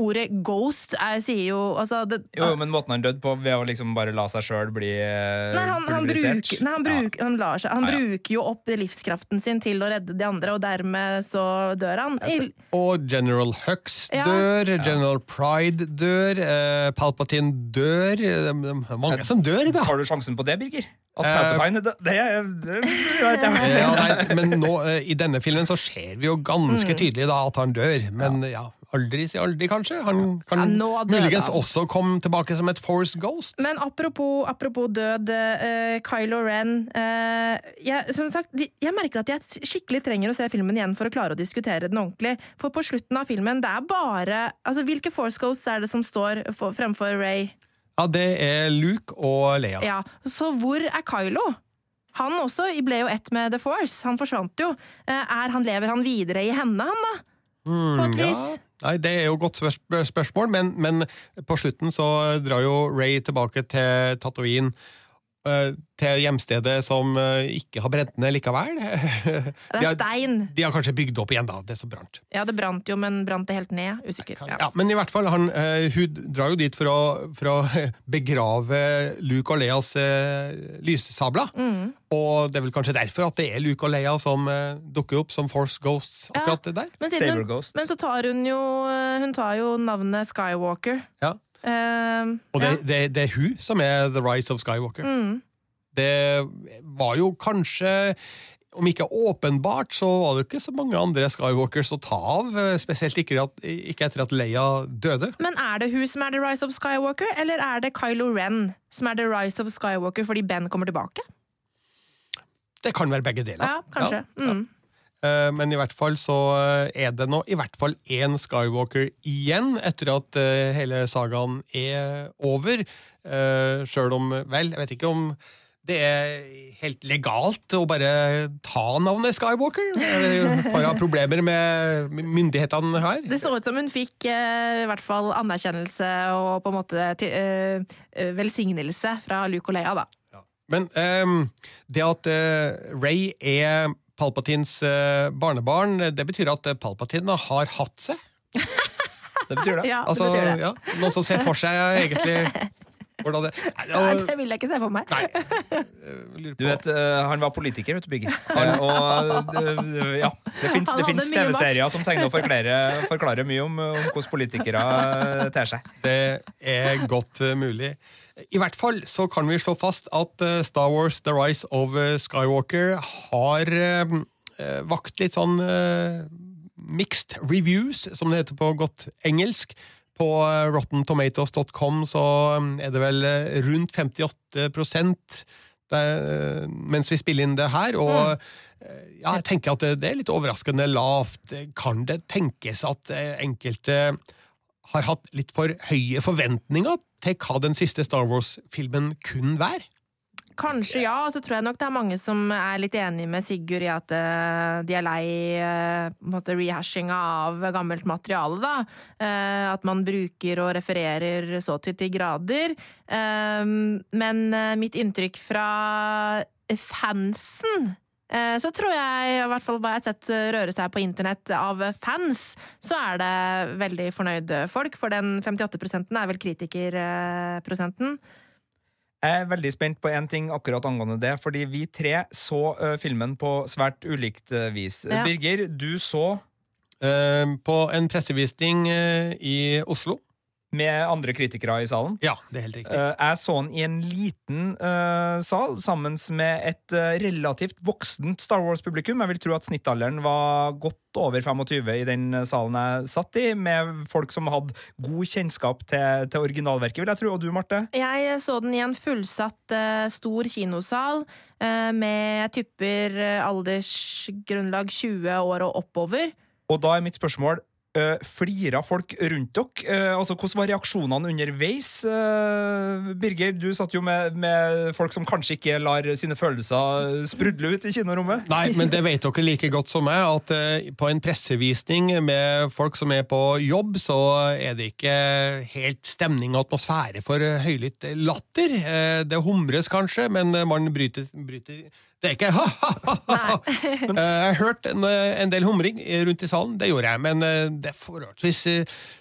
ordet ghost er, sier jo altså, det, Jo, men måten han døde på ved å liksom bare la seg sjøl bli eh, Nei, han, bruker, nei, han, bruk, han, seg, han Ja, ja. bruker jo opp livskraften sin til å redde de andre, og dermed så dør han. I, Og General Hux Ja. dør, General Pride dør, eh, Palpatine dør eh, Mange som dør, da. Tar du sjansen på det, Birger? At Eh, Palpatine dør? Det, Det, det, det. Ja, nei, men nå, eh, i denne filmen så ser vi jo ganske Mm. tydelig da at han dør. Men ja, aldri si aldri, kanskje. Han kan Ja, muligens også komme tilbake som et Force Ghost. Men apropos, apropos død, uh, Kylo Ren uh, jeg, Som sagt, jeg merker at jeg skikkelig trenger å se filmen igjen for å klare å diskutere den ordentlig. For på slutten av filmen, det er bare altså, Hvilke Force Ghosts er det som står for, fremfor Ray? Ja, det er Luke og Leia. Ja, Så hvor er Kylo? Han også ble jo ett med The Force. Han forsvant jo. Er han, lever han videre i henne, han da? På et vis? ja. Nei, Det er jo et godt spørsmål, men, men på slutten så drar jo Ray tilbake til Tatooine. Eh, Til hjemstedet som eh, ikke har brent ned likevel. Det er stein. de har kanskje bygd opp igjen, da, det som brant. Ja, det brant jo, men brant det helt ned? Usikker. Kan- Ja. Ja, men i hvert fall, han, eh, hun drar jo dit for å, for å begrave Luke og Leas uh, lyssabler. Mm. Og det er vel kanskje derfor at det er Luke og Leia som uh, dukker opp som Force Ghosts Ja. akkurat der. Men, hun, Ghost. men så tar hun jo Hun tar jo navnet Skywalker. Ja. Eh, Og det, ja. det, det er hun som er The Rise of Skywalker. Mm. Det var jo kanskje om ikke åpenbart, så var det jo ikke så mange andre Skywalkers å ta av. Spesielt ikke, at, ikke etter at Leia døde. Men er det hun som er The Rise of Skywalker, eller er det Kylo Ren som er The Rise of Skywalker fordi Ben kommer tilbake? Det kan være begge deler. Ja, kanskje. Ja, ja. Mm. Eh, Men i hvert fall så eh, er det nå i hvert fall én Skywalker igjen, etter at eh, hele sagaen er over. Sjøl om Vel, jeg vet ikke om det er helt legalt å bare ta navnet Skywalker. For å ha problemer med myndighetene her. Det så ut som hun fikk eh, i hvert fall anerkjennelse og på en måte til, eh, eh, velsignelse fra Luke og Leia, da. Men ehm, det at eh, Ray er Palpatins eh, barnebarn, det betyr at eh, Palpatine har hatt seg. Det betyr det. Ja, det Altså, betyr det. ja, Noen som ser for seg egentlig hvordan det Nei, Nei, det vil jeg ikke se for meg. Nei. Du vet, eh, Han var politiker, vet du, Birger. Eh, og eh, ja, det fins TV-serier som tegner og forklarer, forklarer mye om, om hvordan politikere ter seg. Det er godt mulig. I hvert fall så kan vi slå fast at Star Wars The Rise of Skywalker har vakt litt sånn mixed reviews, som det heter på godt engelsk. På eh, rottentomatoes.com så eh, er det vel eh, rundt 58 det, eh, mens vi spiller inn det her, og mm. ja, jeg tenker at det, er litt overraskende lavt. Kan det tenkes at enkelte har hatt litt for høye forventninger til hva den siste Star Wars-filmen kun være? Kanskje ja, og så tror jeg nok det er mange som er litt enig med Sigurd i at eh, de er lei uh, rehashinga av gammelt materiale, da. Eh, at man bruker og refererer så til de grader. Eh, men eh, mitt inntrykk fra fansen eh, så tror jeg, i hvert fall hva jeg har sett eh, røre seg på internett av fans, så er det veldig fornøyde folk. For den 58 er vel kritikerprosenten. Jeg er veldig spent på én ting akkurat angående det, fordi vi tre så uh, filmen på svært ulikt uh, vis. Ja. Birger, du så uh, på en pressevisning i Oslo. Med andre kritikere i salen. Ja, det er helt riktig. Eh, Jeg så den i en liten uh, sal sammen med et eh, relativt voksent Star Wars-publikum. Jeg vil tro at snittalderen var godt over 25 i den salen jeg satt i, med folk som hadde god kjennskap til, til originalverket, vil jeg tro. Og du, Marte? Jeg så den i en fullsatt uh, stor kinosal eh, med jeg tipper aldersgrunnlag 20 år og oppover. Og da er mitt spørsmål uh, Flira folk rundt dere? Uh, altså, Hvordan var reaksjonene underveis? Uh, Birger, du satt jo med, med folk som kanskje ikke lar sine følelser sprudle ut i kinorommet. Nei, men det vet dere like godt som meg, at eh, på en pressevisning med folk som er på jobb, så er det ikke helt stemning og atmosfære for eh, høylytt latter. Eh, Det humres kanskje, men man bryter, bryter Det er ikke ha-ha-ha! Jeg har hørt en, en, del humring rundt i salen, det gjorde jeg, men det er forholdsvis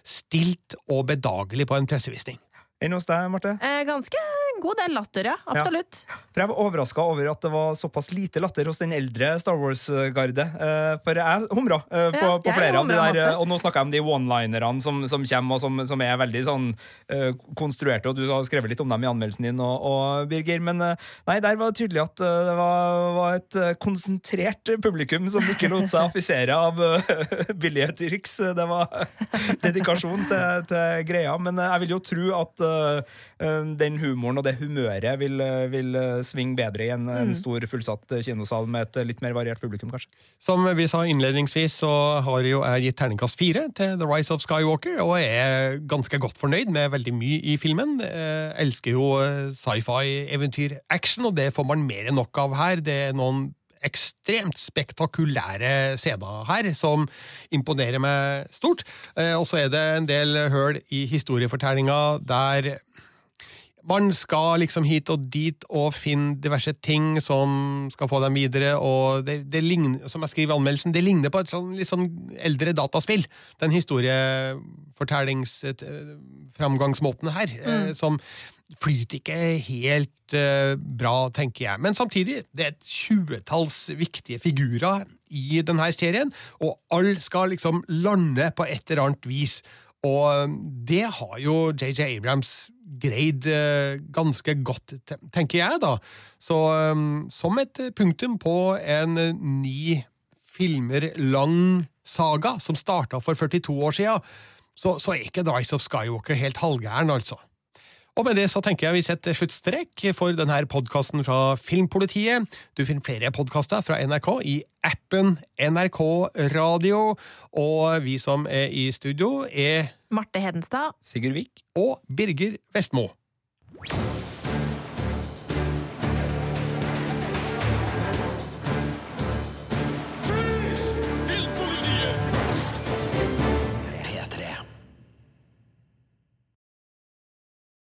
stilt og bedagelig på en pressevisning. Enn hos deg, Marte? Eh, ganske god del latter, ja. Absolutt. Ja. For Jeg var overraska over at det var såpass lite latter hos den eldre Star Wars-garde. Eh, for jeg humra eh, på, ja, på flere av de der, masse. og nå snakker jeg om de one-linerne som, som, kommer, og som, som, er veldig sånn konstruerte, og du har skrevet litt om dem i anmeldelsen din, og, og Birger. Men nei, der var det tydelig at det var, var, et konsentrert publikum som ikke lot seg affisere av billige triks. Det var dedikasjon til, til greia. Men jeg vil jo tro at den humoren og det humøret vil, vil svinge bedre i en, en, mm. stor, fullsatt kinosal med et litt mer variert publikum, kanskje. Som vi sa innledningsvis, så har jo jeg gitt terningkast fire til The Rise of Skywalker, og er ganske godt fornøyd med veldig mye i filmen. Jeg elsker jo sci-fi, eventyr, action, og det får man mer enn nok av her. Det er noen ekstremt spektakulære scener her, som imponerer meg stort. Og så er det en del høl i historiefortellinga der man skal liksom hit og dit og finne diverse ting som skal få dem videre, og det, det ligner, som jeg skriver i anmeldelsen, det ligner på et sånn, litt sånn eldre dataspill. Den historiefortellingsframgangsmåten her, eh, mm. som flyter ikke helt uh, bra, tenker jeg. Men samtidig, det er et tjuetalls viktige figurer i denne serien, og alle skal liksom lande på et eller annet vis. Og um, det har jo JJ Abrams greid uh, ganske godt, tenker jeg, da. Så um, som et punktum på en ni filmer lang saga som starta for 42 år sia, så, så, er ikke The Rise of Skywalker helt halvgæren, altså. Og med det så tenker jeg vi setter sluttstrek for denne podkasten fra Filmpolitiet. Du finner flere podkaster fra NRK i appen NRK Radio, og vi som er i studio, er Marte Hedenstad. Sigurd Vik. Og Birger Vestmo.